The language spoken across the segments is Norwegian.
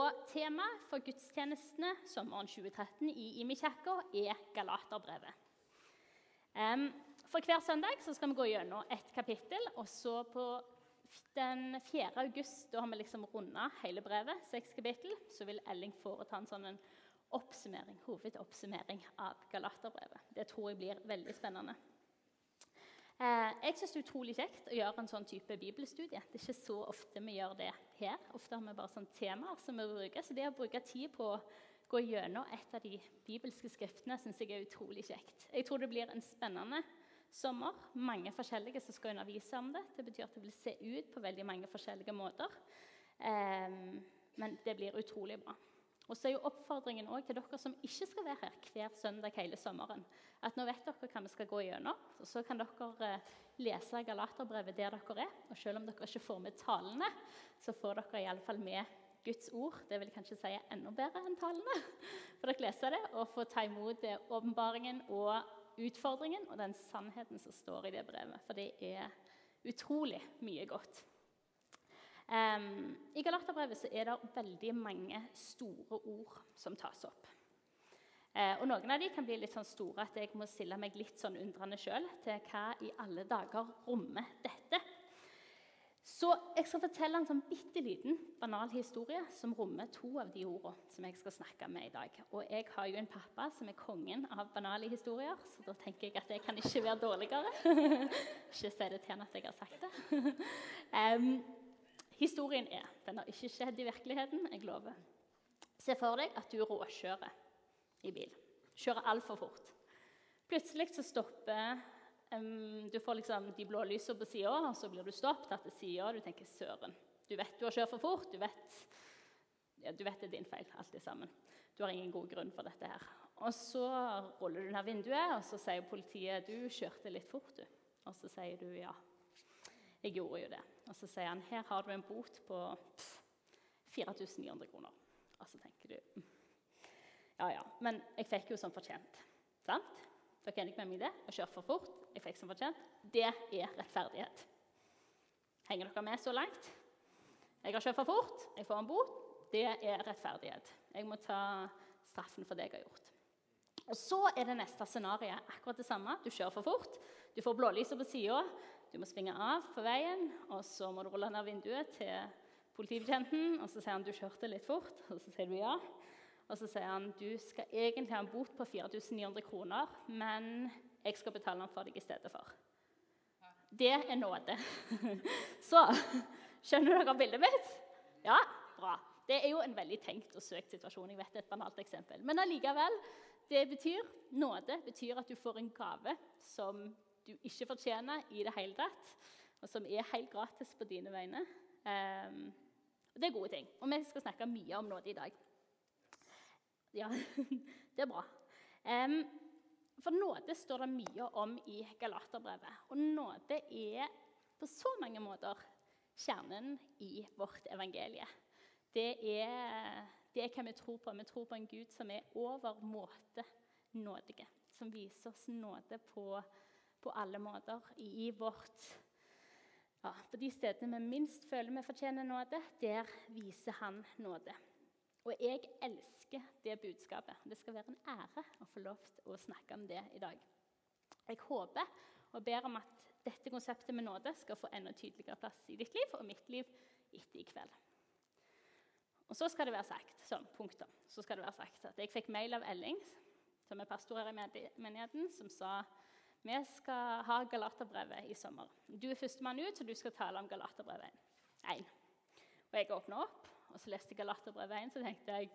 Og temaet for gudstjenestene sommeren 2013 i Imi-kirka er Galaterbrevet. For hver søndag skal vi gå gjennom ett kapittel. og så på den 4. august da har vi liksom runda hele brevet, seks kapittel, så vil Elling foreta en sånn oppsummering, hovedoppsummering av Galaterbrevet. Det tror jeg blir veldig spennende. Eh, jeg syns det er utrolig kjekt å gjøre en sånn type bibelstudie. Det er ikke så ofte vi gjør det her. Ofte har vi bare sånne temaer som vi bruker. Så det å bruke tid på å gå gjennom et av de bibelske skriftene syns jeg er utrolig kjekt. Jeg tror det blir en spennende sommer. Mange forskjellige som skal undervise om det. Det betyr at det vil se ut på veldig mange forskjellige måter. Um, men det blir utrolig bra. Og så er jo oppfordringen også til dere som ikke skal være her hver søndag hele sommeren, at nå vet dere hva vi skal gå gjennom. Og så kan dere eh, lese Galaterbrevet der dere er. Og selv om dere ikke får med talene, så får dere iallfall med Guds ord. Det vil kanskje si enda bedre enn talene. For dere leser det og får ta imot åpenbaringen og utfordringen og den sannheten som står i det brevet. For det er utrolig mye godt. Um, I Galaterbrevet er det veldig mange store ord som tas opp. Uh, og Noen av de kan bli litt sånn store at jeg må stille meg litt sånn undrende sjøl til hva i alle dager rommer dette. Så jeg skal fortelle en sånn bitte liten, banal historie som rommer to av de ordene som jeg skal snakke med i dag. Og jeg har jo en pappa som er kongen av banale historier, så da tenker jeg at jeg kan ikke være dårligere. ikke si det til han at jeg har sagt det. um, historien er Den har ikke skjedd i virkeligheten, jeg lover. Se for deg at du råkjører i bil. Kjører altfor fort. Plutselig så stopper Um, du får liksom de blå lysene på sida, og så blir du stoppet til sida. Du tenker 'søren'. Du vet du har kjørt for fort. Du vet, ja, du vet det er din feil, alt det sammen. Du har ingen god grunn for dette her. Og så ruller du ned vinduet, og så sier politiet 'du kjørte litt fort', du. Og så sier du 'ja, jeg gjorde jo det'. Og så sier han 'her har du en bot på 4900 kroner'. Og så tenker du mm, 'ja ja, men jeg fikk jo som fortjent'. Sant? Dere er enige med meg i det? Jeg kjører for fort. Jeg fikk som fortjent. Det er rettferdighet. Henger dere med så langt? Jeg har kjørt for fort. Jeg får en bot. Det er rettferdighet. Jeg må ta straffen for det jeg har gjort. Og Så er det neste scenarioet akkurat det samme. Du kjører for fort. Du får blålyset på sida. Du må svinge av på veien, og så må du rulle ned vinduet til politibetjenten. Og så sier han du kjørte litt fort, og så sier du ja. Og så sier han du skal egentlig ha en bot på 4900 kroner, men jeg skal betale den for deg i stedet for. Det er nåde. Så skjønner dere bildet mitt? Ja, bra. Det er jo en veldig tenkt og søkt situasjon. jeg vet et banalt eksempel. Men allikevel, det betyr, nåde betyr at du får en gave som du ikke fortjener i det hele tatt, og som er helt gratis på dine vegne. Um, det er gode ting. Og vi skal snakke mye om nåde i dag. Ja, det er bra. Um, for nåde står det mye om i Galaterbrevet. Og nåde er på så mange måter kjernen i vårt evangelie. Det er, det er hva vi tror på. Vi tror på en Gud som er over måte nådige. Som viser oss nåde på, på alle måter i vårt ja, På de stedene vi minst føler vi fortjener nåde, der viser han nåde. Og jeg elsker det budskapet. Det skal være en ære å få lov til å snakke om det i dag. Jeg håper og ber om at dette konseptet med nåde skal få enda tydeligere plass i ditt liv og mitt liv etter i kveld. Og så skal det være sagt, sånn, punktum, så skal det være sagt at jeg fikk mail av Elling, som er pastor her i menigheten, som sa vi skal ha Galaterbrevet i sommer. Du er førstemann ut, så du skal tale om Galaterbrevet 1. Og jeg åpna opp, og så leste jeg Galaterbrevet 1, så tenkte jeg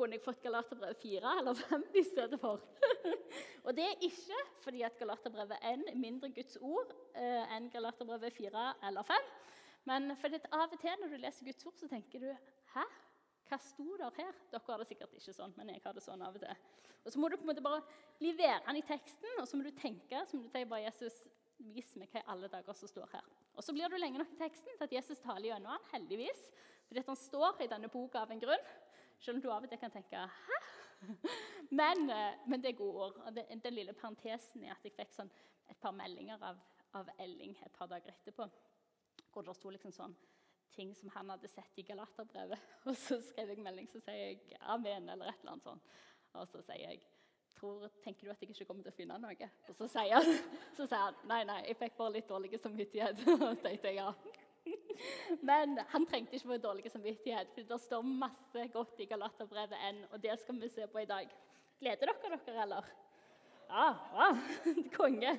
kunne jeg fått Galaterbrevet 4 eller 5 i stedet for? og det er ikke fordi at Galaterbrevet 1 er mindre Guds ord eh, enn Galaterbrevet 4 eller 5. Men fordi av og til når du leser Guds ord, så tenker du Hæ? Hva sto der her? Dere har det sikkert ikke sånn, men jeg har det sånn av og til. Og Så må du på en måte bare bli værende i teksten, og så må du tenke så må du tenke bare Jesus, Vis meg hva i alle dager som står her. Og Så blir du lenge nok i teksten til at Jesus taler gjennom han, heldigvis. Fordi at han står i denne boka av en grunn. Selv om du av og til kan tenke 'hæ?' Men, eh, men, det er gode ord. Og det, den lille parentesen er at jeg fikk sånn et par meldinger av, av, Elling et par dager etterpå. Hvor det sto liksom sånn ting som han hadde sett i Galaterbrevet. Og så skrev jeg melding så sier jeg 'amen' eller et eller annet sånt. Og så sier jeg tror, 'Tenker du at jeg ikke kommer til å finne noe?' Og så sier han, så sier han 'Nei, nei, jeg fikk bare litt dårlig samvittighet'. Og tenkte jeg ja. Men han trengte ikke få dårlig samvittighet, for det står masse godt i Galaterbrevet enn, og det skal vi se på i dag. Gleder dere dere, eller? Ja, ja. Konge.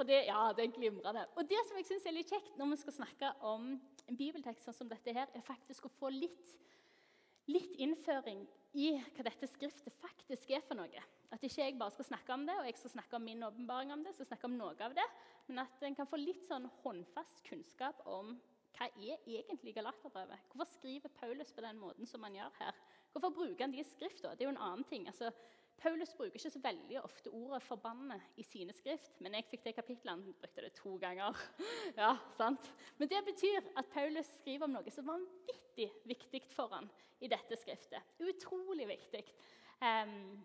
For det, ja, det er glimrende. Og det som jeg synes er litt kjekt når vi skal snakke om en bibeltekst sånn som dette, her, er faktisk å få litt, litt innføring i hva dette skriftet faktisk er for noe. At ikke jeg bare skal snakke om det, og jeg skal snakke om min åpenbaring om det, så snakke om noe av det, men at en kan få litt sånn håndfast kunnskap om hva er egentlig Galaterbrevet? Hvorfor skriver Paulus på den måten som han gjør her? Hvorfor bruker han de skriftene? Det er jo en annen ting. Altså, Paulus bruker ikke så veldig ofte ordet 'forbanne' i sine skrift, men jeg fikk det kapitlet, han brukte det to ganger. ja, sant? Men det betyr at Paulus skriver om noe som var vanvittig viktig for han i dette skriftet. Utrolig viktig. Um,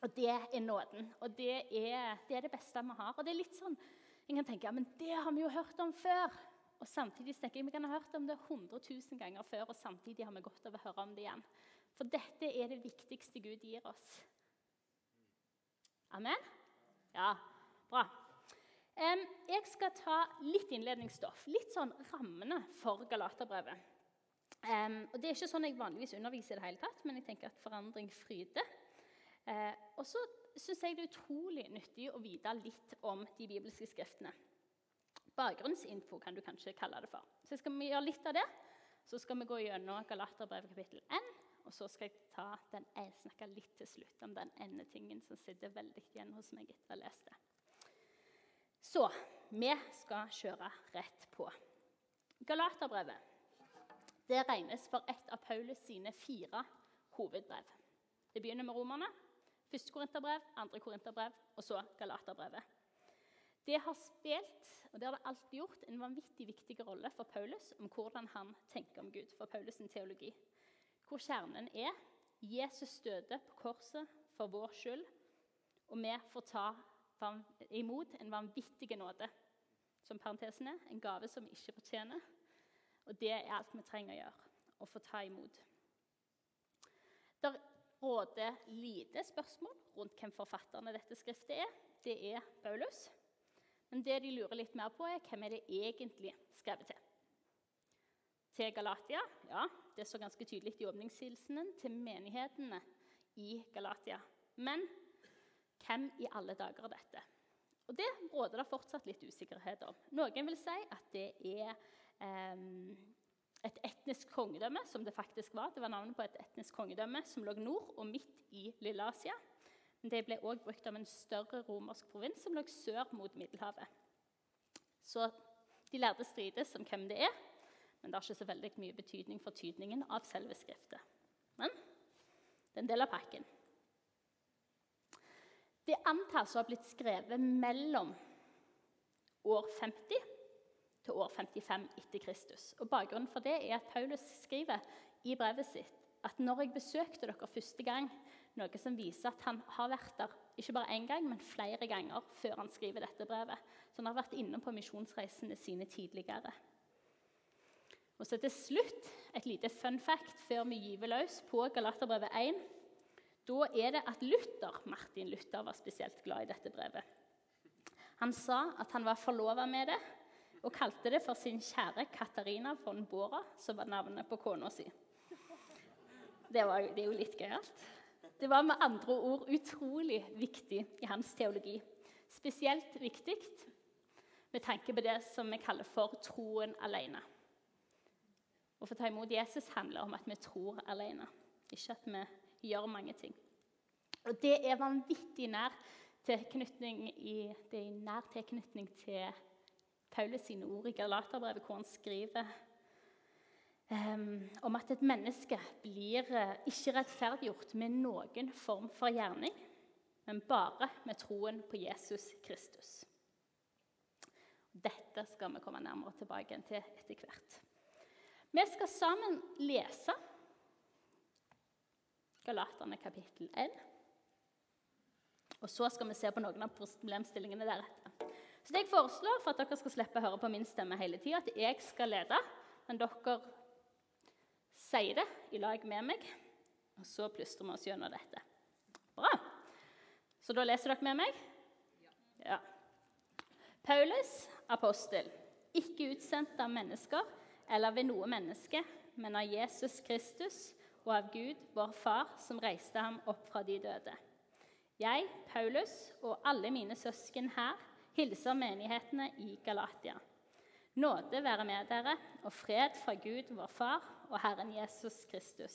og det er nåden. Og det er, det er, det beste vi har. Og det er litt sånn, En kan tenke ja, men det har vi jo hørt om før. Og samtidig tenker jeg vi kan ha hørt om det 100 000 ganger før, og samtidig har vi godt av å høre om det igjen. For dette er det viktigste Gud gir oss. Amen? Ja, bra. Jeg skal ta litt innledningsstoff, litt sånn rammene for Galaterbrevet. Og Det er ikke sånn jeg vanligvis underviser i det hele tatt, men jeg tenker at forandring fryder. Eh, og så syns jeg det er utrolig nyttig å vite litt om de bibelske skriftene. Bakgrunnsinfo kan du kanskje kalle det for. Så skal vi gjøre litt av det. Så skal vi gå gjennom Galaterbrevet kapittel 1 og så skal jeg ta den, jeg snakke litt til slutt om den ene tingen som sitter veldig igjen hos meg etter å ha lest det. Så vi skal kjøre rett på. Galaterbrevet det regnes for et av Paulus sine fire hovedbrev. Det begynner med romerne, første korinterbrev, andre korinterbrev og så Galaterbrevet. Det har spilt og det har det alltid gjort, en vanvittig viktig rolle for Paulus om hvordan han tenker om Gud, for Paulus' teologi hvor kjernen er. Jesus døde på korset for vår skyld, og vi får ta imot en vanvittig nåde. Som parentesen er, en gave som vi ikke fortjener. Og det er alt vi trenger å gjøre. Å få ta imot. Det råder lite spørsmål rundt hvem forfatterne dette skriftet er. Det er Paulus. Men det de lurer litt mer på, er hvem er det egentlig skrevet til til Galatia. Ja, det så ganske tydelig i åpningshilsenen til menighetene i Galatia. Men hvem i alle dager er dette? Og Det råder det fortsatt litt usikkerhet om. Noen vil si at det er eh, et etnisk kongedømme, som det faktisk var. Det var navnet på et etnisk kongedømme som lå nord og midt i Lille Asia. Men det ble òg brukt om en større romersk provins som lå sør mot Middelhavet. Så de lærde strides om hvem det er, men det har ikke så veldig mye betydning for tydningen av selve skriftet. Men det er en del av pakken. Det antas å ha blitt skrevet mellom år 50 til år 55 etter Kristus. Og Bakgrunnen for det er at Paulus skriver i brevet sitt at når jeg besøkte dere første gang, noe som viser at han har vært der ikke bare én gang, men flere ganger før han skriver dette brevet. Så han har vært inne på misjonsreisene sine tidligere. Og så til slutt et lite fun fact før vi gyver løs på Galaterbrevet 1. Da er det at Luther, Martin Luther var spesielt glad i dette brevet. Han sa at han var forlova med det, og kalte det for sin kjære Katarina von Bora, som var navnet på kona si. Det, var, det er jo litt gøyalt. Det var med andre ord utrolig viktig i hans teologi. Spesielt viktig med tanke på det som vi kaller for troen alene. Å få ta imot Jesus handler om at vi tror alene, ikke at vi gjør mange ting. Og Det er vanvittig nær tilknytning i, det er nær tilknytning til Paulus sine ord i Galaterbrevet, hvor han skriver um, om at et menneske blir uh, ikke rettferdiggjort med noen form for gjerning, men bare med troen på Jesus Kristus. Dette skal vi komme nærmere tilbake til etter hvert. Vi skal sammen lese Galaterne kapittel 1. Og så skal vi se på noen av problemstillingene deretter. Så det jeg foreslår for at dere skal slippe å høre på min stemme hele tida, at jeg skal lede, men dere sier det i lag med meg, og så plystrer vi oss gjennom dette. Bra. Så da leser dere med meg? Ja. Paulus, apostel, ikke utsendt av mennesker eller ved noe menneske, men av Jesus Kristus og av Gud, vår Far, som reiste ham opp fra de døde. Jeg, Paulus, og alle mine søsken her hilser menighetene i Galatia. Nåde være med dere, og fred fra Gud, vår Far, og Herren Jesus Kristus.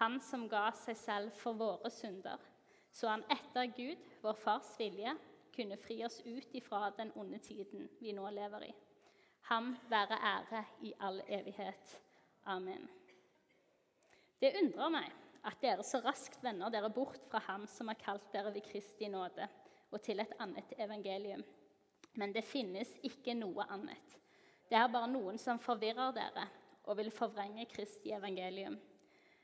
Han som ga seg selv for våre synder, så han etter Gud, vår Fars vilje, kunne fri oss ut ifra den onde tiden vi nå lever i. Ham være ære i all evighet. Amen. Det undrer meg at dere så raskt vender dere bort fra Ham som har kalt dere ved Kristi nåde, og til et annet evangelium. Men det finnes ikke noe annet. Det er bare noen som forvirrer dere og vil forvrenge Kristi evangelium.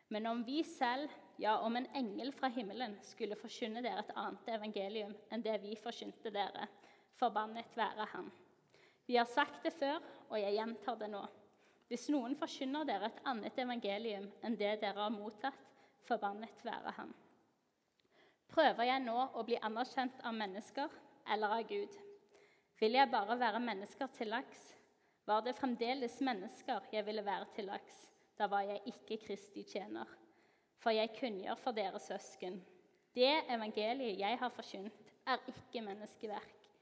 Men om vi selv, ja, om en engel fra himmelen, skulle forkynne dere et annet evangelium enn det vi forkynte dere, forbannet være han. Vi har sagt det før, og jeg gjentar det nå. Hvis noen forkynner dere et annet evangelium enn det dere har mottatt, forbannet være han. Prøver jeg nå å bli anerkjent av mennesker eller av Gud? Vil jeg bare være mennesker til laks? Var det fremdeles mennesker jeg ville være til laks, da var jeg ikke Kristi tjener. For jeg kunngjør for dere søsken. Det evangeliet jeg har forkynt, er ikke menneskeverk.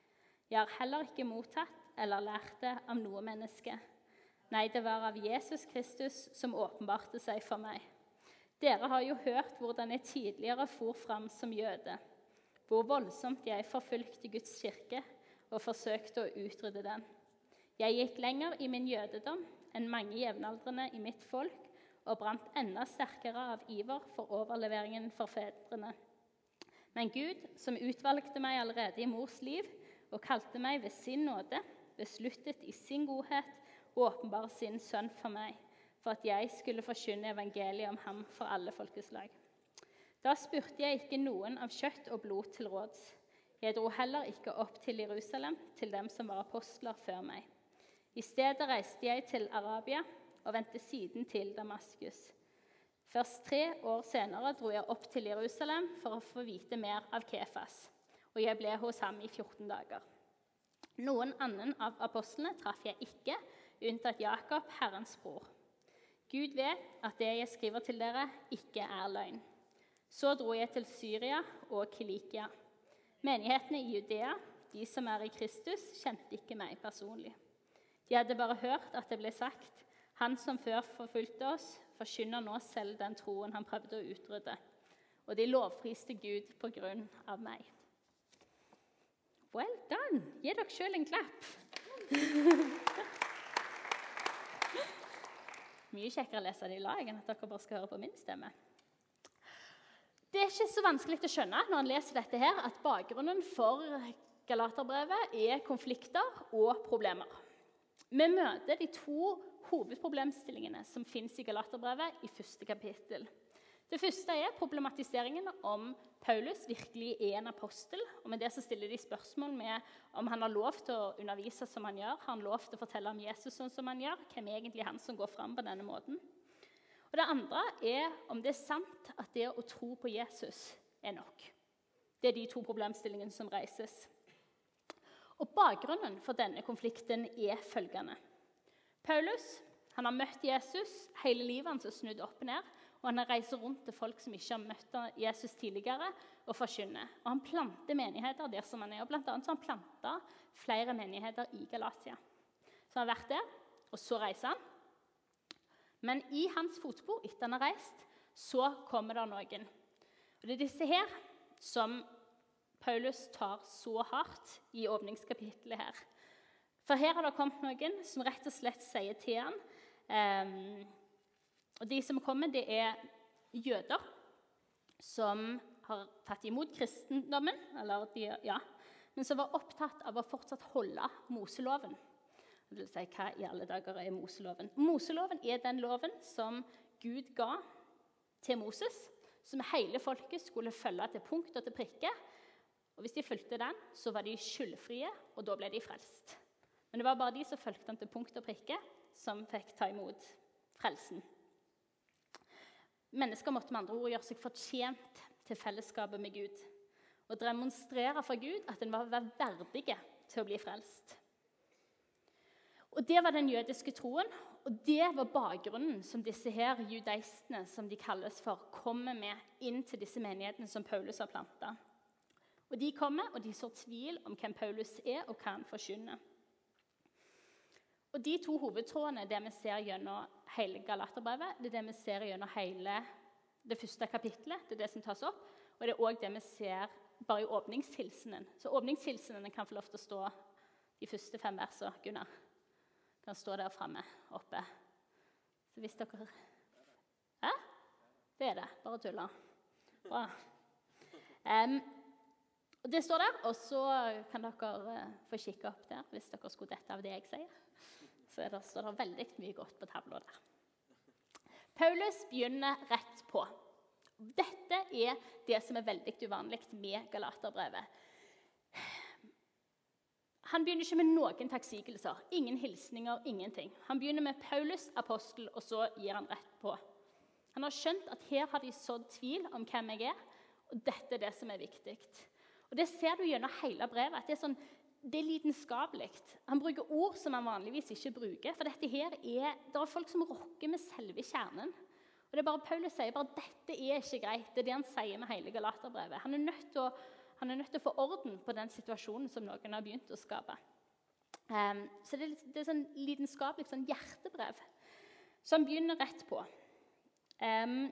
Jeg har heller ikke mottatt eller lærte av noe menneske. Nei, det var av Jesus Kristus som åpenbarte seg for meg. Dere har jo hørt hvordan jeg tidligere for fram som jøde, hvor voldsomt jeg forfulgte Guds kirke og forsøkte å utrydde den. Jeg gikk lenger i min jødedom enn mange jevnaldrende i mitt folk og brant enda sterkere av iver for overleveringen for fedrene. Men Gud, som utvalgte meg allerede i mors liv og kalte meg ved sin nåde, besluttet i sin godhet å åpenbare sin sønn for meg for at jeg skulle forkynne evangeliet om ham for alle folkeslag. Da spurte jeg ikke noen av kjøtt og blod til råds. Jeg dro heller ikke opp til Jerusalem, til dem som var apostler før meg. I stedet reiste jeg til Arabia og vendte siden til Damaskus. Først tre år senere dro jeg opp til Jerusalem for å få vite mer av Kefas, og jeg ble hos ham i 14 dager. Noen annen av apostlene traff jeg ikke, unntatt Jakob, Herrens bror. Gud vet at det jeg skriver til dere, ikke er løgn. Så dro jeg til Syria og Kilikia. Menighetene i Judea, de som er i Kristus, kjente ikke meg personlig. De hadde bare hørt at det ble sagt, 'Han som før forfulgte oss, forkynner nå selv den troen han prøvde å utrydde.' Og de lovpriste Gud på grunn av meg. Well done! Gi dere sjøl en klapp. mye kjekkere å lese det i lag enn at dere bare skal høre på min stemme. Det er ikke så vanskelig å skjønne når en leser dette her, at bakgrunnen for Galaterbrevet er konflikter og problemer. Vi møter de to hovedproblemstillingene som fins i Galaterbrevet i første kapittel. Det første er problematiseringen om Paulus virkelig er en apostel. og Med det så stiller de spørsmål med om han har lov til å undervise som han gjør. Har han lov til å fortelle om Jesus sånn som han gjør? Hvem er egentlig han som går fram på denne måten? Og Det andre er om det er sant at det å tro på Jesus er nok. Det er de to problemstillingene som reises. Og Bakgrunnen for denne konflikten er følgende. Paulus han har møtt Jesus hele livet hans og snudd opp ned. Og han reiser rundt til folk som ikke har møtt Jesus tidligere, og forkynner. Og han planter menigheter der som han er. og Blant annet så han planta flere menigheter i Galatia. Så han har vært der, og så reiser han. Men i hans fotspor etter han har reist, så kommer det noen. Og Det er disse her som Paulus tar så hardt i åpningskapitlet her. For her har det kommet noen som rett og slett sier til ham um, og De som kommer, det er jøder som har tatt imot kristendommen, de, ja, men som var opptatt av å fortsatt holde Moseloven. Det vil si, hva i alle dager er Moseloven? Moseloven er den loven som Gud ga til Moses, som hele folket skulle følge til punkt og til prikke. Og Hvis de fulgte den, så var de skyldfrie, og da ble de frelst. Men det var bare de som fulgte den til punkt og prikke, som fikk ta imot frelsen. Mennesker måtte med andre ord gjøre seg fortjent til fellesskapet med Gud og demonstrere for Gud at en var verdige til å bli frelst. Og Det var den jødiske troen, og det var bakgrunnen som disse her judeistene som de kalles for, kommer med inn til disse menighetene som Paulus har planta. Og De kommer og de sår tvil om hvem Paulus er, og hva han forkynner. Og De to hovedtrådene det vi ser gjennom hele Galaterbrevet, det er det vi ser gjennom hele det første kapittelet, det er det som tas opp, og det er òg det vi ser bare i åpningshilsenen. Så åpningshilsenen kan få lov til å stå de første fem versene. Gunnar kan stå der framme oppe. Så hvis dere Hæ? Det er det. Bare tuller. Bra. Um, og Det står der, og så kan dere uh, få kikke opp der hvis dere skulle dette av det jeg sier. Så det, står det veldig mye godt på tavla der. Paulus begynner rett på. Dette er det som er veldig uvanlig med Galaterbrevet. Han begynner ikke med noen takksigelser, ingen hilsninger, ingenting. Han begynner med Paulus, apostel, og så gir han rett på. Han har skjønt at her har de sådd tvil om hvem jeg er, og dette er det som er viktig. Og Det ser du gjennom hele brevet. at Det er, sånn, det er lidenskapelig. Han bruker ord som han vanligvis ikke bruker. For dette her er, det er folk som rokker med selve kjernen. Og det er bare Paulus sier bare dette er ikke greit. Det er det han sier med hele Galaterbrevet. Han er nødt til å han er nødt til å få orden på den situasjonen som noen har begynt å skape. Um, så det er, det er sånn lidenskapelig sånn hjertebrev som begynner rett på. Um,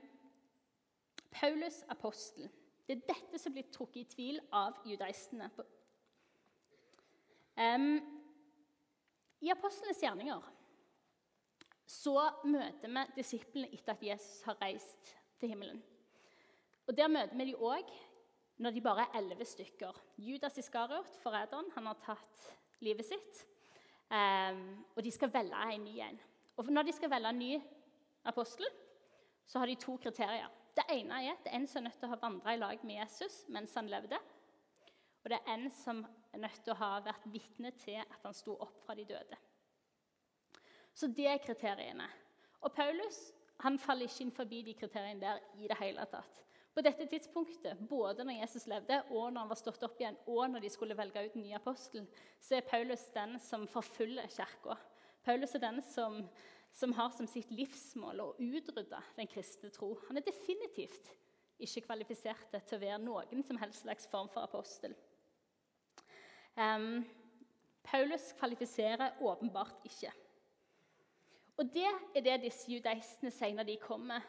Paulus apostel. Det er dette som blir trukket i tvil av judaistene. I apostlenes gjerninger så møter vi disiplene etter at Jesus har reist til himmelen. Og Der møter vi dem òg når de bare er elleve stykker. Judas Iskariot, forræderen, han har tatt livet sitt. Og de skal velge en ny en. Og når de skal velge en ny apostel, så har de to kriterier. Det ene er at det er en som er nødt til å ha vandra i lag med Jesus mens han levde. Og det er en som nødt til å ha vært vitne til at han sto opp fra de døde. Så det er kriteriene. Og Paulus han faller ikke inn forbi de kriteriene der i det hele tatt. På dette tidspunktet, både når Jesus levde, og når han var stått opp igjen, og når de skulle velge ut en ny apostel, så er Paulus den som forfølger kirka. Paulus er den som, som, har som sitt livsmål å utrydde den kristne tro. Han er definitivt ikke kvalifisert til å være noen som helst slags form for apostel. Um, Paulus kvalifiserer åpenbart ikke. Og Det er det disse judaistene sier når de kommer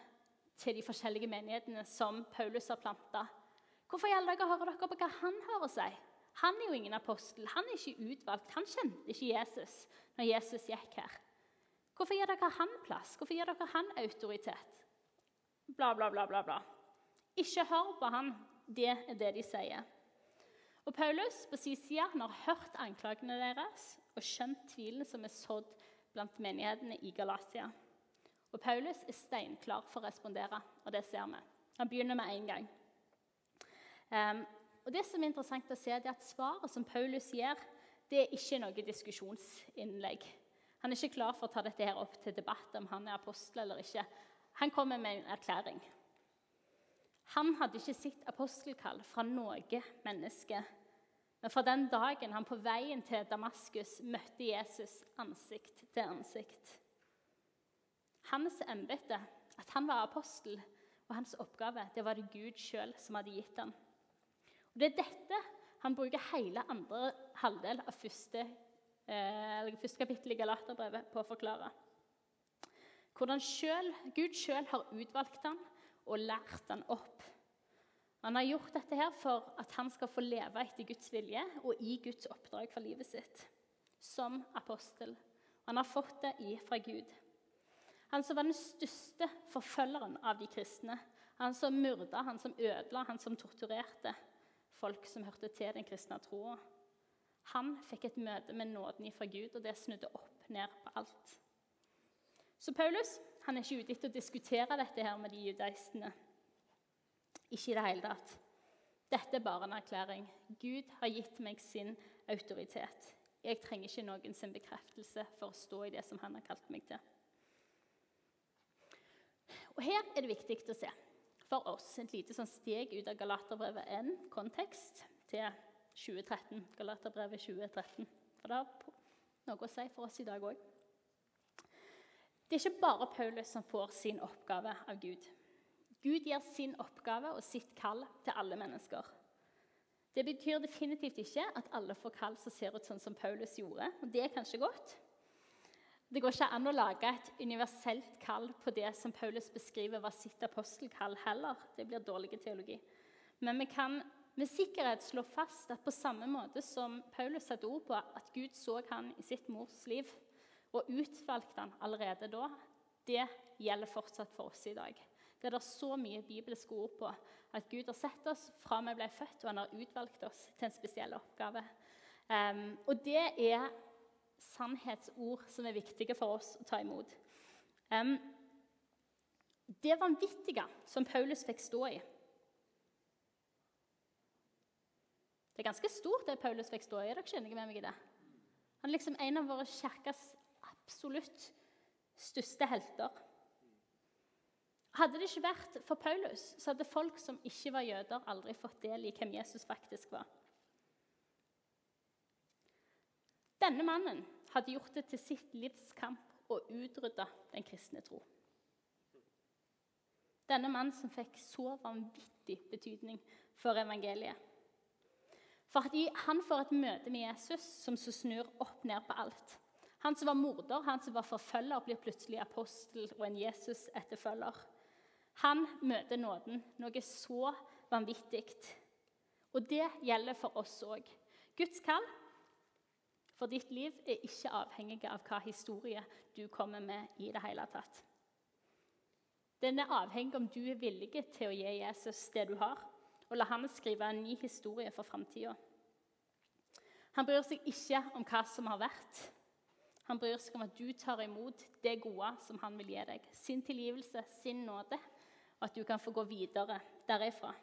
til de forskjellige menighetene som Paulus har planta. Hvorfor i alle dager hører dere på hva han å si? Han er jo ingen apostel, han er ikke utvalgt. Han kjente ikke Jesus når Jesus gikk her. Hvorfor gir dere han plass? Hvorfor gir dere han autoritet? Bla, bla, bla, bla. bla. Ikke hør på han. Det er det de sier. Og Paulus på sin side har hørt anklagene deres og skjønt tvilen som er sådd blant menighetene i Galatia. Og Paulus er steinklar for å respondere, og det ser vi. Han begynner med en gang. Um, og Det som er interessant å se, er at svaret som Paulus gir, det er ikke noe diskusjonsinnlegg. Han er ikke klar for å ta dette her opp til debatt om han er apostel eller ikke. Han kommer med en erklæring. Han hadde ikke sitt apostelkall fra noe menneske. Men fra den dagen han på veien til Damaskus møtte Jesus ansikt til ansikt. Hans embete, at han var apostel, og hans oppgave, det var det Gud sjøl som hadde gitt ham. Og Det er dette han bruker hele andre halvdel av første, eh, første kapittel i Galaterbrevet på å forklare. Hvordan selv, Gud sjøl har utvalgt ham og lært han opp. Han har gjort dette her for at han skal få leve etter Guds vilje og i Guds oppdrag for livet sitt som apostel. Han har fått det fra Gud. Han som var den største forfølgeren av de kristne. Han som myrda, han som ødela, han som torturerte folk som hørte til den kristne troa. Han fikk et møte med nåden ifra Gud, og det snudde opp ned på alt. Så Paulus han er ikke ute etter å diskutere dette her med de judaistene. Ikke i det hele tatt. Dette er bare en erklæring. Gud har gitt meg sin autoritet. Jeg trenger ikke noen sin bekreftelse for å stå i det som han har kalt meg til. Og Her er det viktig å se for oss et lite sånn steg ut av Galaterbrevet 1, kontekst, til 2013. Galaterbrevet 2013. For det har noe å si for oss i dag òg. Det er ikke bare Paulus som får sin oppgave av Gud. Gud gir sin oppgave og sitt kall til alle mennesker. Det betyr definitivt ikke at alle får kall som ser ut sånn som Paulus gjorde. og Det er kanskje godt. Det går ikke an å lage et universelt kall på det som Paulus beskriver var sitt apostelkall heller. Det blir dårlig teologi. Men vi kan med sikkerhet slå fast at på samme måte som Paulus satte ord på at Gud så han i sitt mors liv og utvalgte han allerede da, det gjelder fortsatt for oss i dag. Det er det så mye bibelske ord på. At Gud har sett oss fra vi ble født, og han har utvalgt oss til en spesiell oppgave. Um, og det er sannhetsord som er viktige for oss å ta imot. Um, det vanvittige som Paulus fikk stå i Det er ganske stort, det Paulus fikk stå i. Er dere ikke enige med meg i det? Han er liksom en av våre kirkes absolutt største helter. Hadde det ikke vært for Paulus, så hadde folk som ikke var jøder, aldri fått del i hvem Jesus faktisk var. Denne mannen hadde gjort det til sitt livs kamp å utrydde den kristne tro. Denne mannen som fikk så vanvittig betydning for evangeliet. Fordi han får et møte med Jesus som så snur opp ned på alt. Han som var morder, han som var forfølger, blir plutselig apostel og en Jesus-etterfølger. Han møter nåden, noe så vanvittig. Og det gjelder for oss òg. Guds kall for ditt liv er ikke avhengig av hva historie du kommer med i det hele tatt. Den er avhengig om du er villig til å gi Jesus det du har, og la han skrive en ny historie for framtida. Han bryr seg ikke om hva som har vært. Han bryr seg om at du tar imot det gode som han vil gi deg. Sin tilgivelse, sin nåde og at du kan få gå videre derifra.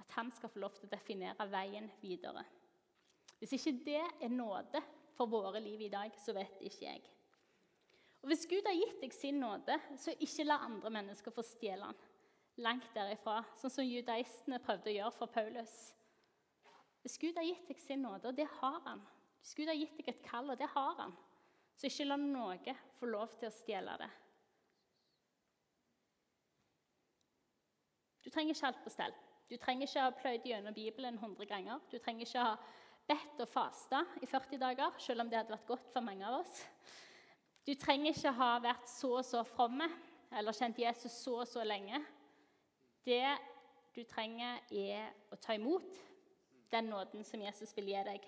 At han skal få lov til å definere veien videre. Hvis ikke det er nåde for våre liv i dag, så vet ikke jeg. Og Hvis Gud har gitt deg sin nåde, så ikke la andre mennesker få stjele den. Langt derifra, sånn som judaistene prøvde å gjøre for Paulus. Hvis Gud har gitt deg sin nåde, og det har han Hvis Gud har gitt deg et kall, og det har han så ikke la noe få lov til å stjele det. Du trenger ikke alt på stell. Du trenger ikke ha pløyd gjennom Bibelen 100 ganger. Du trenger ikke ha bedt og fasta i 40 dager, selv om det hadde vært godt for mange av oss. Du trenger ikke ha vært så og så fromme eller kjent Jesus så og så lenge. Det du trenger, er å ta imot den nåden som Jesus vil gi deg.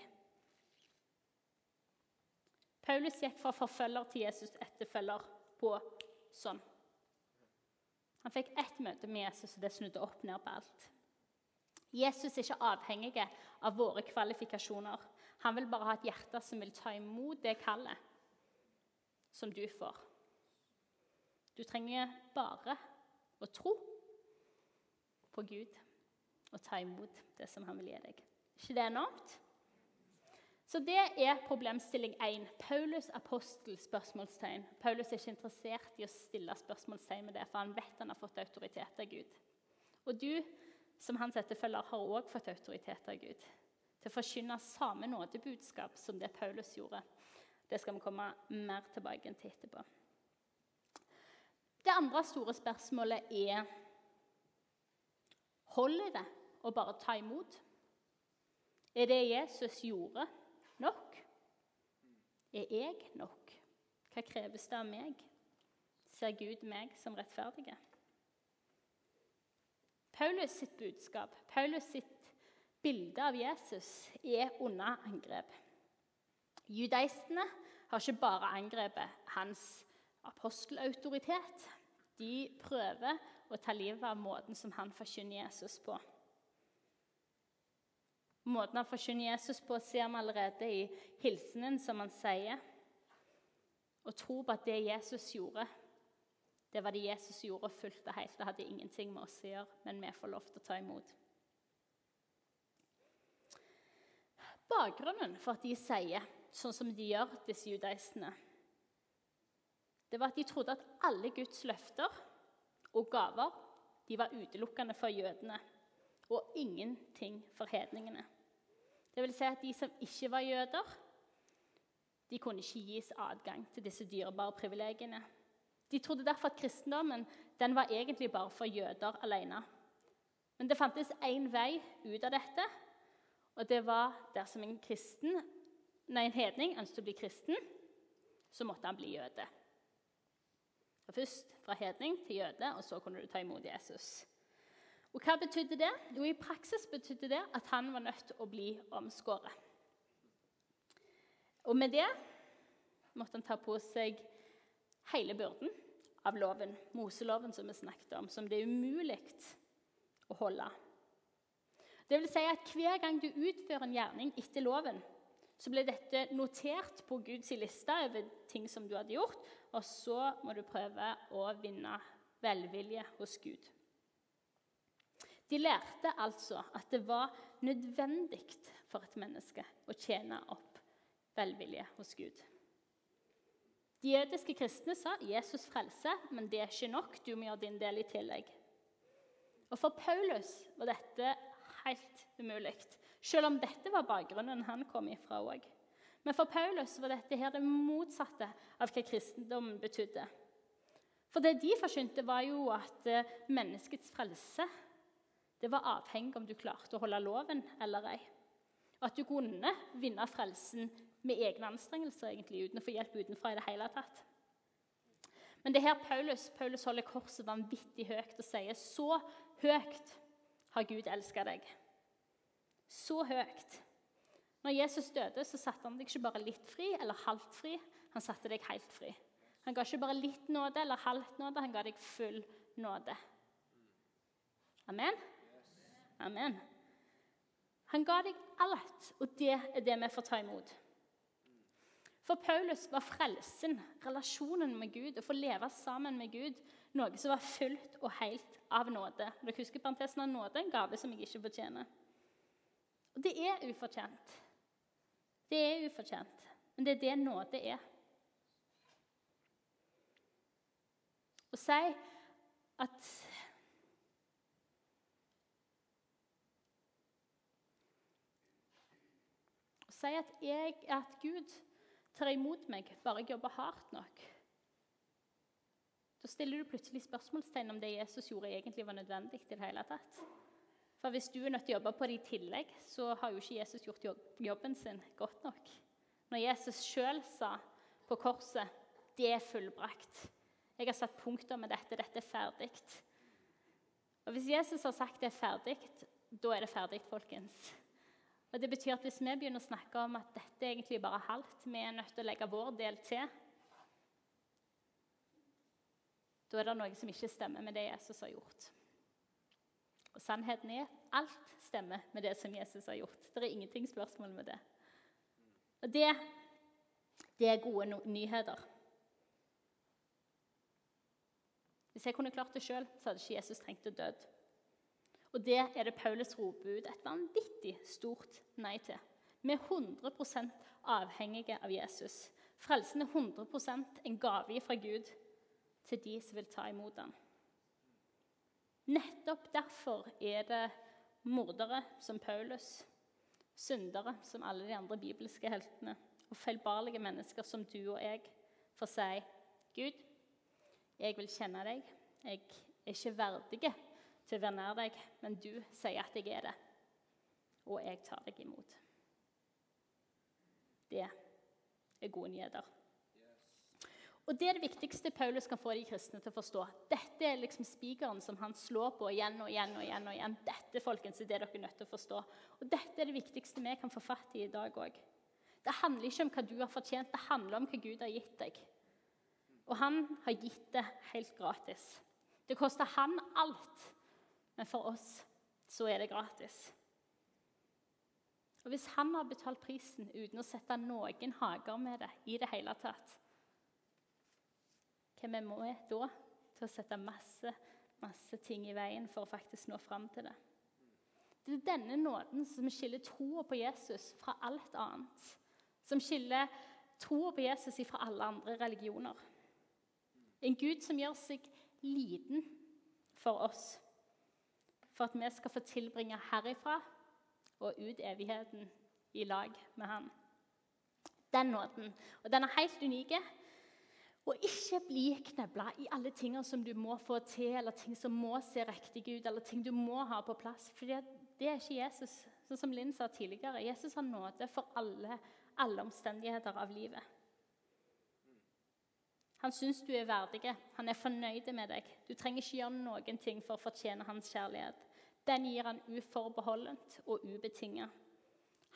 Paulus gikk fra forfølger til Jesus etterfølger på sånn. Han fikk ett møte med Jesus, og det snudde opp ned på alt. Jesus er ikke avhengig av våre kvalifikasjoner. Han vil bare ha et hjerte som vil ta imot det kallet som du får. Du trenger bare å tro på Gud og ta imot det som han vil gi deg. Ikke det enormt? Så det er problemstilling 1. Paulus apostel? spørsmålstegn. Paulus er ikke interessert i å stille spørsmålstegn med det, for han vet han har fått autoritet av Gud. Og du som hans etterfølger har òg fått autoritet av Gud til å forkynne samme nådebudskap som det Paulus gjorde. Det skal vi komme mer tilbake til etterpå. Det andre store spørsmålet er Holder det å bare ta imot? Er det Jesus gjorde, nok? Er jeg nok? Hva kreves det av meg? Ser Gud meg som rettferdige? Paulus sitt budskap, Paulus sitt bilde av Jesus, er under angrep. Judaistene har ikke bare angrepet hans apostelautoritet. De prøver å ta livet av måten som han forkynner Jesus på. Måten han forkynner Jesus på, ser vi allerede i hilsenen som han sier. Og tro på at det Jesus gjorde, Det var det Jesus gjorde fullt og helt. Det hadde ingenting med oss å gjøre, men vi får lov til å ta imot. Bakgrunnen for at de sier sånn som de gjør, disse judaistene, det var at de trodde at alle Guds løfter og gaver de var utelukkende for jødene og ingenting for hedningene. Det vil si at de som ikke var jøder, de kunne ikke gis adgang til disse dyrebare privilegiene. De trodde derfor at kristendommen den var egentlig bare for jøder alene. Men det fantes én vei ut av dette, og det var dersom en, kristen, nei, en hedning ønsket å bli kristen, så måtte han bli jøde. Først fra hedning til jøde, og så kunne du ta imot Jesus. Og Hva betydde det? Jo, I praksis betydde det at han var nødt til å bli omskåret. Og med det måtte han ta på seg hele byrden av loven, Moseloven, som vi snakket om, som det er umulig å holde. Det vil si at Hver gang du utfører en gjerning etter loven, så ble dette notert på Guds liste over ting som du hadde gjort, og så må du prøve å vinne velvilje hos Gud. De lærte altså at det var nødvendig for et menneske å tjene opp velvilje hos Gud. De jødiske kristne sa 'Jesus frelse, men det er ikke nok. Du må gjøre din del i tillegg'. Og For Paulus var dette helt umulig, selv om dette var bakgrunnen han kom ifra òg. Men for Paulus var dette her det motsatte av hva kristendommen betydde. For det de forkynte, var jo at eh, menneskets frelse det var avhengig om du klarte å holde loven eller ei. Og at du kunne vinne frelsen med egne anstrengelser egentlig, uten å få hjelp utenfra i det hele tatt. Men det her Paulus, Paulus holder korset vanvittig høyt og sier så høyt har Gud elska deg. Så høyt. Når Jesus døde, så satte han deg ikke bare litt fri eller halvt fri. Han satte deg helt fri. Han ga ikke bare litt nåde eller halvt nåde, han ga deg full nåde. Amen. Amen. Han ga deg alt, og det er det vi får ta imot. For Paulus var frelsen, relasjonen med Gud, å få leve sammen med Gud, noe som var fullt og helt av nåde. Dere husker parentesen av nåde, en gave som jeg ikke fortjener. Og det er ufortjent. Det er ufortjent, men det er det nåde er. Å si at Si at, jeg, at Gud tar imot meg bare jeg jobber hardt nok. Da stiller du plutselig spørsmålstegn om det Jesus gjorde, egentlig var nødvendig. til det hele tatt. For Hvis du er nødt til å jobbe på det i tillegg, så har jo ikke Jesus gjort jobben sin godt nok. Når Jesus sjøl sa på korset 'Det er fullbrakt'. Jeg har satt punktum med dette. Dette er ferdig. Og Hvis Jesus har sagt det er ferdig, da er det ferdig, folkens. Og Det betyr at hvis vi begynner å snakke om at dette egentlig bare er halvt, vi er nødt til å legge vår del til, da er det noe som ikke stemmer med det Jesus har gjort. Og Sannheten er alt stemmer med det som Jesus har gjort. Det er ingenting spørsmål med det. Og det, det er gode nyheter. Hvis jeg kunne klart det sjøl, hadde ikke Jesus trengt å dø. Og det er det Paulus ut et vanvittig stort nei til. Vi er 100% avhengige av Jesus. Frelsen er 100% en gave fra Gud til de som vil ta imot den. Nettopp derfor er det mordere som Paulus, syndere som alle de andre bibelske heltene, og feilbarlige mennesker som du og jeg får si Gud, jeg vil kjenne deg. Jeg er ikke verdig til å være nær deg, men du sier at jeg er det, og jeg tar deg imot. Det er gode nyheter. Og Det er det viktigste Paulus kan få de kristne til å forstå. Dette er liksom spikeren som han slår på igjen og igjen. og igjen og igjen. Dette folkens, er det dere er nødt til å forstå. Og Dette er det viktigste vi kan få fatt i i dag òg. Det handler ikke om hva du har fortjent, det handler om hva Gud har gitt deg. Og han har gitt det helt gratis. Det koster han alt men for oss så er det gratis. Og Hvis han har betalt prisen uten å sette noen hager med det i det hele tatt, hvem er vi da til å sette masse, masse ting i veien for å faktisk nå fram til det. Det er denne nåden som skiller troa på Jesus fra alt annet. Som skiller troa på Jesus fra alle andre religioner. En Gud som gjør seg liten for oss, for at vi skal få tilbringe herifra og ut evigheten i lag med Han. Den nåden. Og den er helt unik. Og ikke bli knebla i alle tingene som du må få til, eller ting som må se riktig ut, eller ting du må ha på plass. For det er ikke Jesus, sånn som Linn sa tidligere. Jesus har nåde for alle, alle omstendigheter av livet. Han syns du er verdig. Han er fornøyd med deg. Du trenger ikke gjøre noen ting for å fortjene hans kjærlighet. Den gir han uforbeholdent og ubetinget.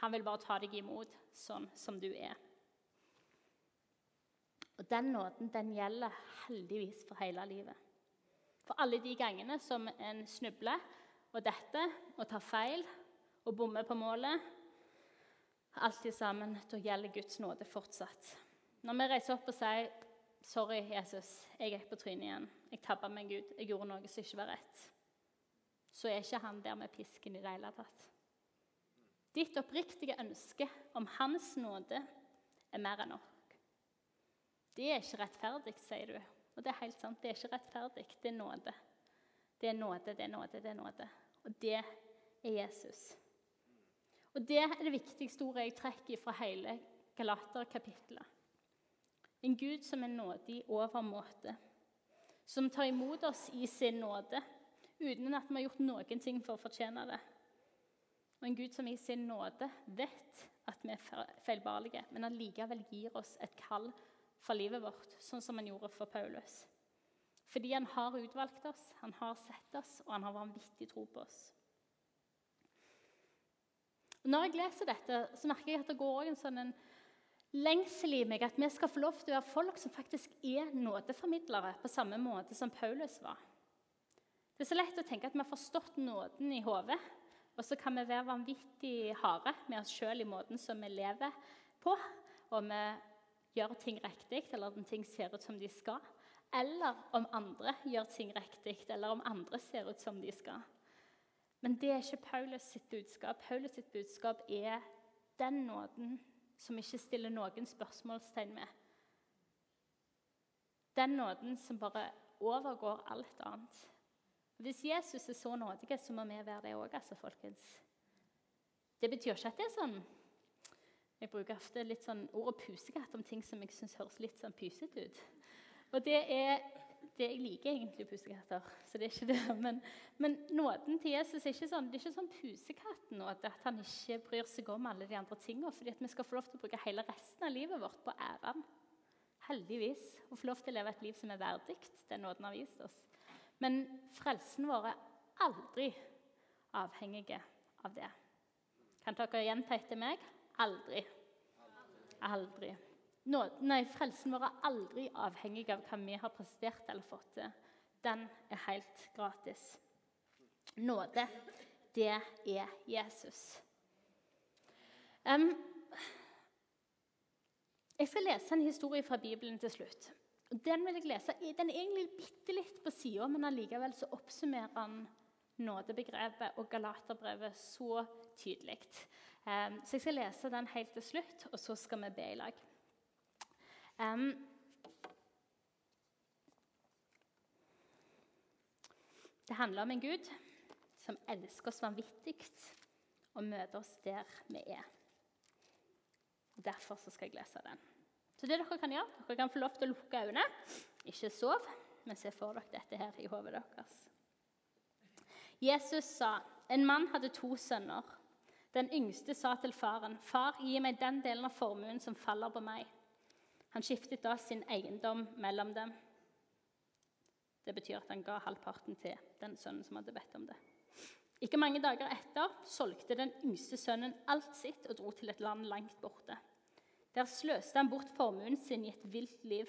Han vil bare ta deg imot sånn som du er. Og Den nåden den gjelder heldigvis for hele livet. For alle de gangene som en snubler og detter og tar feil og bommer på målet Alt sammen, da gjelder Guds nåde fortsatt. Når vi reiser opp og sier 'Sorry, Jesus, jeg gikk på trynet igjen. Jeg tabba meg, Gud. Jeg gjorde noe som ikke var rett.' Så er ikke han der med pisken i det hele tatt. Ditt oppriktige ønske om Hans nåde er mer enn nok. Det er ikke rettferdig, sier du. Og det er helt sant. Det er ikke rettferdig. Det er nåde. Det er nåde, det er nåde, det er nåde. Og det er Jesus. Og det er det viktigste ordet jeg trekker fra hele Galater-kapittelet. En Gud som er nådig overmåte. Som tar imot oss i sin nåde uten at vi har gjort noen ting for å fortjene det. Og en Gud som i sin nåde vet at vi er feilbarlige, men allikevel gir oss et kall for livet vårt, sånn som han gjorde for Paulus. Fordi han har utvalgt oss, han har sett oss, og han har vanvittig tro på oss. Og når jeg leser dette, så merker jeg at det går en sånn en lengsel i meg at vi skal få lov til å være folk som faktisk er nådeformidlere på samme måte som Paulus var. Det er så lett å tenke at vi har forstått nåden i hodet, og så kan vi være vanvittig harde med oss sjøl i måten som vi lever på. Og vi gjør ting riktig, eller om ting ser ut som de skal. Eller om andre gjør ting riktig, eller om andre ser ut som de skal. Men det er ikke Paulus sitt budskap. Paulus sitt budskap er den nåden som ikke stiller noen spørsmålstegn med. Den nåden som bare overgår alt annet. Hvis Jesus er så nådig, så må vi være det òg, altså, folkens. Det betyr ikke at det er sånn jeg bruker ofte litt sånn ordet pusekatt om ting som jeg syns høres litt sånn pysete ut. Og det er det Jeg liker egentlig pusekatter, så det er ikke det. Men, men nåden til Jesus er ikke sånn, det er ikke sånn pusekatten nå, at han ikke bryr seg om alle de andre tingene. Fordi at vi skal få lov til å bruke hele resten av livet vårt på æren. Heldigvis. Og få lov til å leve et liv som er verdig den nåden har vist oss. Men frelsen vår er aldri avhengig av det. Kan dere gjenta etter meg? Aldri. Aldri. Nå, nei, frelsen vår er aldri avhengig av hva vi har prestert eller fått til. Den er helt gratis. Nåde, det er Jesus. Um, jeg skal lese en historie fra Bibelen til slutt. Den vil jeg lese. Den er egentlig bitte litt på sida, men allikevel så oppsummerer den nådebegrepet og Galaterbrevet så tydelig. Um, så jeg skal lese den helt til slutt, og så skal vi be i lag. Det handler om en Gud som elsker oss vanvittig og møter oss der vi er. Derfor skal jeg lese den. Så det dere kan gjøre, dere kan få lov til å lukke øynene. Ikke sov, men se for dere dette her i hodet deres. Jesus sa en mann hadde to sønner. Den yngste sa til faren, 'Far, gi meg den delen av formuen som faller på meg.' Han skiftet da sin eiendom mellom dem. Det betyr at han ga halvparten til den sønnen som hadde bedt om det. Ikke mange dager etter solgte den yngste sønnen alt sitt og dro til et land langt borte. Der sløste han bort formuen sin i et vilt liv.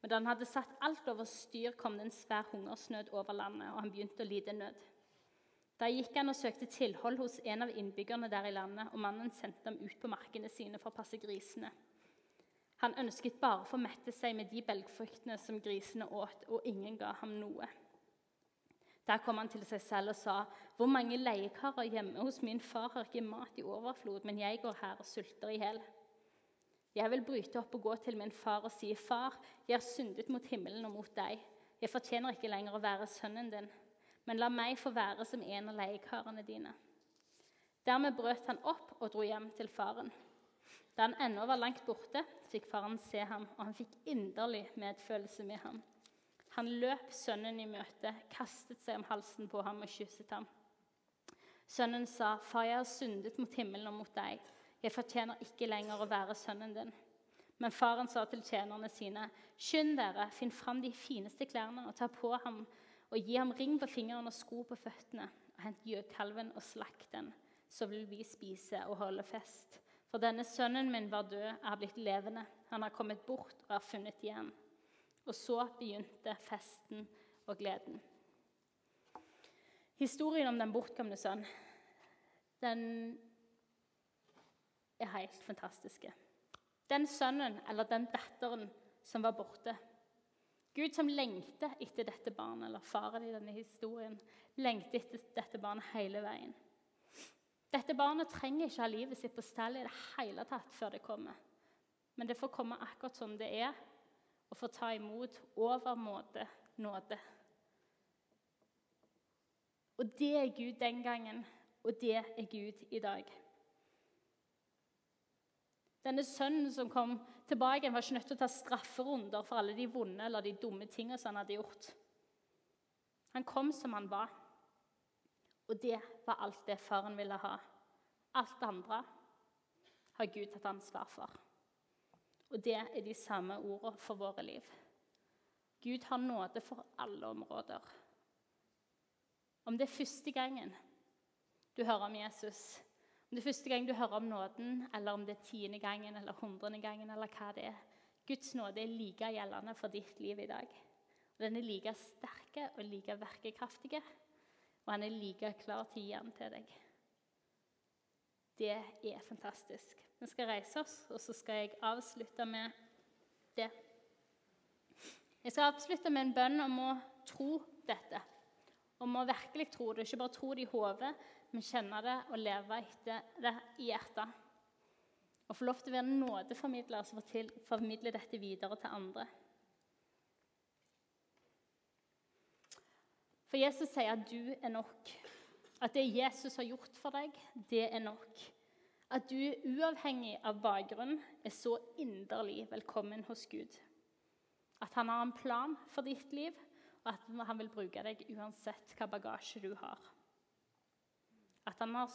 Men da han hadde satt alt over styr, kom det en svær hungersnød over landet, og han begynte å lide nød. Da gikk han og søkte tilhold hos en av innbyggerne der i landet, og mannen sendte ham ut på markene sine for å passe grisene. Han ønsket bare å få mette seg med de belgfruktene som grisene åt, og ingen ga ham noe. Der kom han til seg selv og sa, 'Hvor mange leiekarer hjemme hos min far har ikke mat i overflod, men jeg går her og sulter i hjel.' Jeg vil bryte opp og gå til min far og si, 'Far, jeg har syndet mot himmelen og mot deg.' 'Jeg fortjener ikke lenger å være sønnen din.' men la meg få være som en av leiekarene dine. Dermed brøt han opp og dro hjem til faren. Da han ennå var langt borte, fikk faren se ham, og han fikk inderlig medfølelse med ham. Han løp sønnen i møte, kastet seg om halsen på ham og kysset ham. Sønnen sa, 'Far, jeg har syndet mot himmelen og mot deg. Jeg fortjener ikke lenger å være sønnen din.' Men faren sa til tjenerne sine, 'Skynd dere, finn fram de fineste klærne og ta på ham' og gi ham ring på fingeren og sko på føttene. og Hent gjøkalven og slakt den, så vil vi spise og holde fest. For denne sønnen min var død, er blitt levende. Han har kommet bort og er funnet igjen. Og så begynte festen og gleden. Historien om den bortkomne sønn den er helt fantastiske. Den sønnen eller den datteren som var borte, Gud som lengter etter dette barnet, eller faren i denne historien, lengter etter dette barnet hele veien. Dette barnet trenger ikke ha livet sitt på stell i det hele tatt før det kommer. Men det får komme akkurat som det er, og får ta imot overmåte nåde. Og det er Gud den gangen, og det er Gud i dag. Denne sønnen som kom tilbake, var ikke nødt til å ta strafferunder for alle de vonde eller de dumme tingene han hadde gjort. Han kom som han var, og det var alt det faren ville ha. Alt det andre har Gud tatt ansvar for. Og det er de samme ordene for våre liv. Gud har nåde for alle områder. Om det er første gangen du hører om Jesus, om det er første gang du hører om nåden, eller om det er tiende gangen eller hundrede gangen, eller hva det er. Guds nåde er like gjeldende for ditt liv i dag. Og Den er like sterke og like verkekraftige, og han er like klar til å gi den til deg. Det er fantastisk. Vi skal reise oss, og så skal jeg avslutte med det. Jeg skal avslutte med en bønn om å tro dette. Om å virkelig tro det. Ikke bare tro det i hodet, men kjenne det og leve etter det i hjertet. Og få lov til å være nådeformidler som formidler dette videre til andre. For Jesus sier at du er nok. At det Jesus har gjort for deg, det er nok. At du uavhengig av bakgrunn er så inderlig velkommen hos Gud. At han har en plan for ditt liv, og at han vil bruke deg uansett hva bagasje du har. At han, har,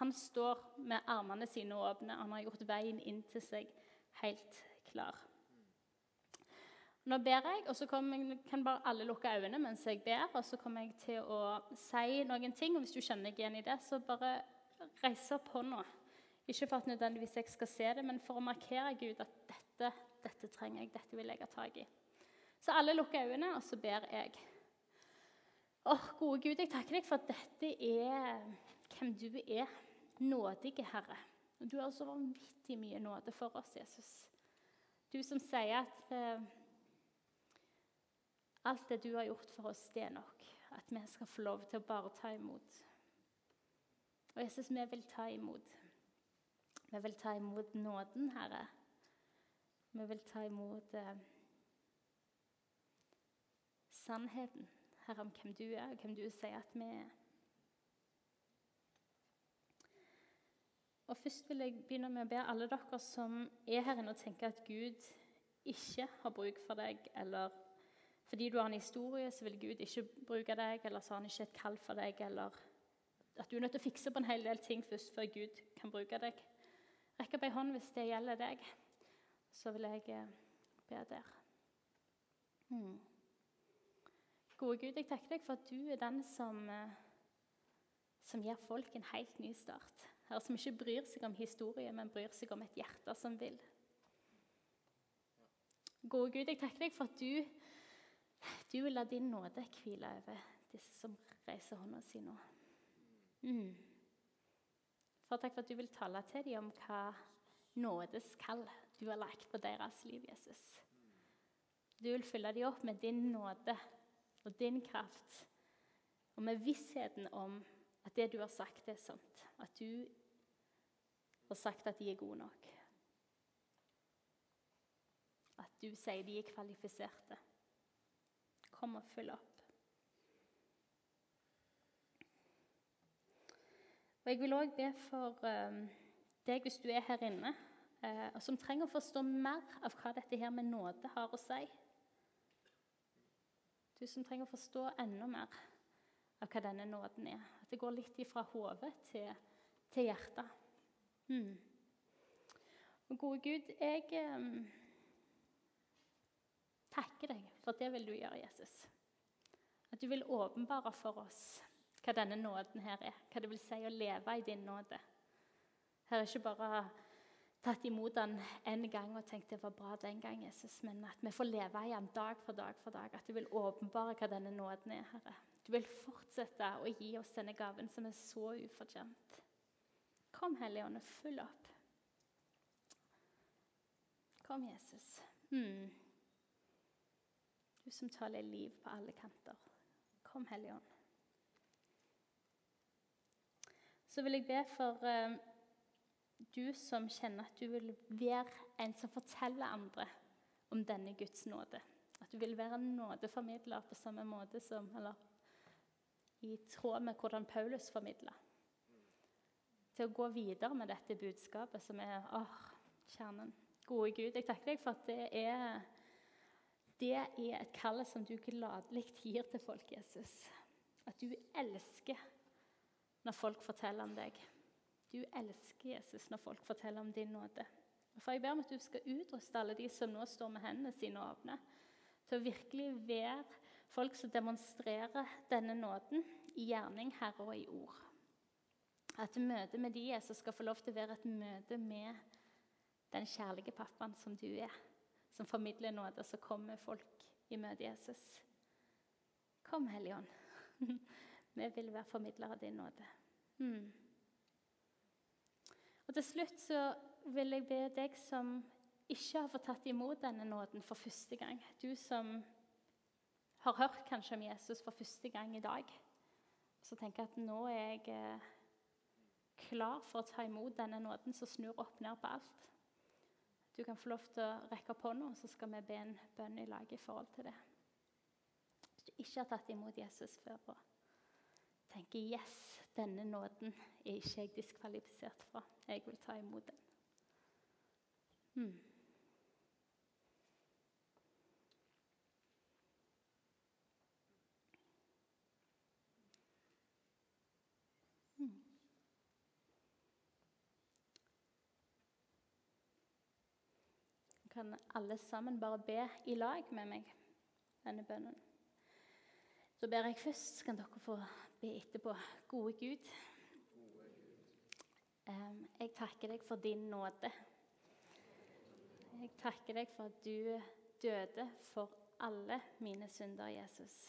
han, står med armene sine åpne. Han har gjort veien inn til seg helt klar. Nå ber jeg, og så jeg, kan bare alle lukke øynene mens jeg ber. Og så kommer jeg til å si noen ting. og Hvis du kjenner deg igjen i det, så bare reis opp hånda. Ikke for at nødvendigvis jeg skal se det, men for å markere Gud at dette, dette trenger jeg, dette vil jeg ha tak i. Så alle lukker øynene, og så ber jeg. Åh, gode Gud, jeg takker deg for at dette er hvem du er. Nådige Herre. Du har så vanvittig mye nåde for oss, Jesus. Du som sier at eh, alt det du har gjort for oss, det er nok. At vi skal få lov til å bare ta imot. Og Jesus, vi vil ta imot. Vi vil ta imot nåden, Herre. Vi vil ta imot eh, sannheten, Herre, om hvem du er, og hvem du sier at vi er. Og Først vil jeg begynne med å be alle dere som er her inne og tenker at Gud ikke har bruk for deg, eller fordi du har en historie, så vil Gud ikke bruke deg, eller så har han ikke et kall for deg, eller at du er nødt til å fikse på en hel del ting først før Gud kan bruke deg. Rekk opp ei hånd hvis det gjelder deg. Så vil jeg eh, be der. Hmm. Gode Gud, jeg takker deg for at du er den som, eh, som gir folk en helt ny start. Her som ikke bryr seg om historie, men bryr seg om et hjerte som vil. Gode Gud, jeg takker deg for at du, du vil la din nåde hvile over disse som reiser hånda si nå. Mm. For takk for at du vil tale til dem om hva nådes kall du har lagt på deres liv, Jesus. Du vil fylle dem opp med din nåde og din kraft, og med vissheten om at det du har sagt, er sant. At du har sagt at de er gode nok. At du sier de er kvalifiserte. Kom og fyll opp. Og Jeg vil òg be for um, deg hvis du er her inne, uh, og som trenger å forstå mer av hva dette her med nåde har å si. Du som trenger å forstå enda mer av hva denne nåden er. At det går litt ifra hodet til, til hjertet. Mm. Og gode Gud, jeg takker deg for det vil du gjøre, Jesus. At du vil åpenbare for oss hva denne nåden her er. Hva det vil si å leve i din nåde. Her er ikke bare tatt imot den en gang og tenkt det var bra den gang, Jesus, men at vi får leve i den dag for dag for dag. At du vil åpenbare hva denne nåden er, Herre. Du vil fortsette å gi oss denne gaven som er så ufortjent. Kom, Hellige Ånd, og fyll opp. Kom, Jesus. Mm. Du som taler liv på alle kanter. Kom, Hellige Ånd. Så vil jeg be for uh, du som kjenner at du vil være en som forteller andre om denne Guds nåde. At du vil være en nådeformidler på samme måte som Eller i tråd med hvordan Paulus formidla. Til å gå videre med dette budskapet som er åh, kjernen. Gode Gud, jeg takker deg for at det er, det er et kall som du gladelig gir til folk, Jesus. At du elsker når folk forteller om deg. Du elsker Jesus når folk forteller om din nåde. For Jeg ber om at du skal utruste alle de som nå står med hendene sine åpne, til å virkelig være folk som demonstrerer denne nåden i gjerning, Herre, og i ord. At møtet med de Jesus skal få lov til å være et møte med den kjærlige pappaen som du er, som formidler nåde, og så kommer folk i møte Jesus. Kom, Hellige. Vi vil være formidlere av din nåde. Mm. Og Til slutt så vil jeg be deg som ikke har fått tatt imot denne nåden for første gang, du som har hørt kanskje om Jesus for første gang i dag, så tenker jeg at nå er jeg eh, klar for å ta imot denne nåden som snur opp ned på alt. Du kan få lov til å rekke opp hånda, så skal vi be en bønn i lag i forhold til det. Hvis du ikke har tatt imot Jesus før og tenker 'yes, denne nåden er ikke jeg diskvalifisert fra', jeg vil ta imot den. Hmm. Kan alle sammen bare be i lag med meg denne bønnen. Så ber jeg først, så kan dere få be etterpå. Gode Gud, jeg takker deg for din nåde. Jeg takker deg for at du døde for alle mine synder, Jesus.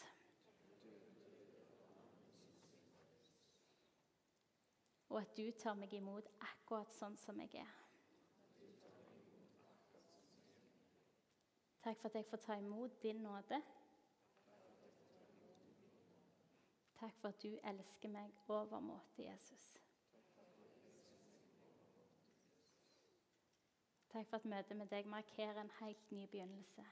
Og at du tar meg imot akkurat sånn som jeg er. Takk for at jeg får ta imot din nåde. Takk for at du elsker meg overmåte, Jesus. Takk for at møtet med deg markerer en helt ny begynnelse.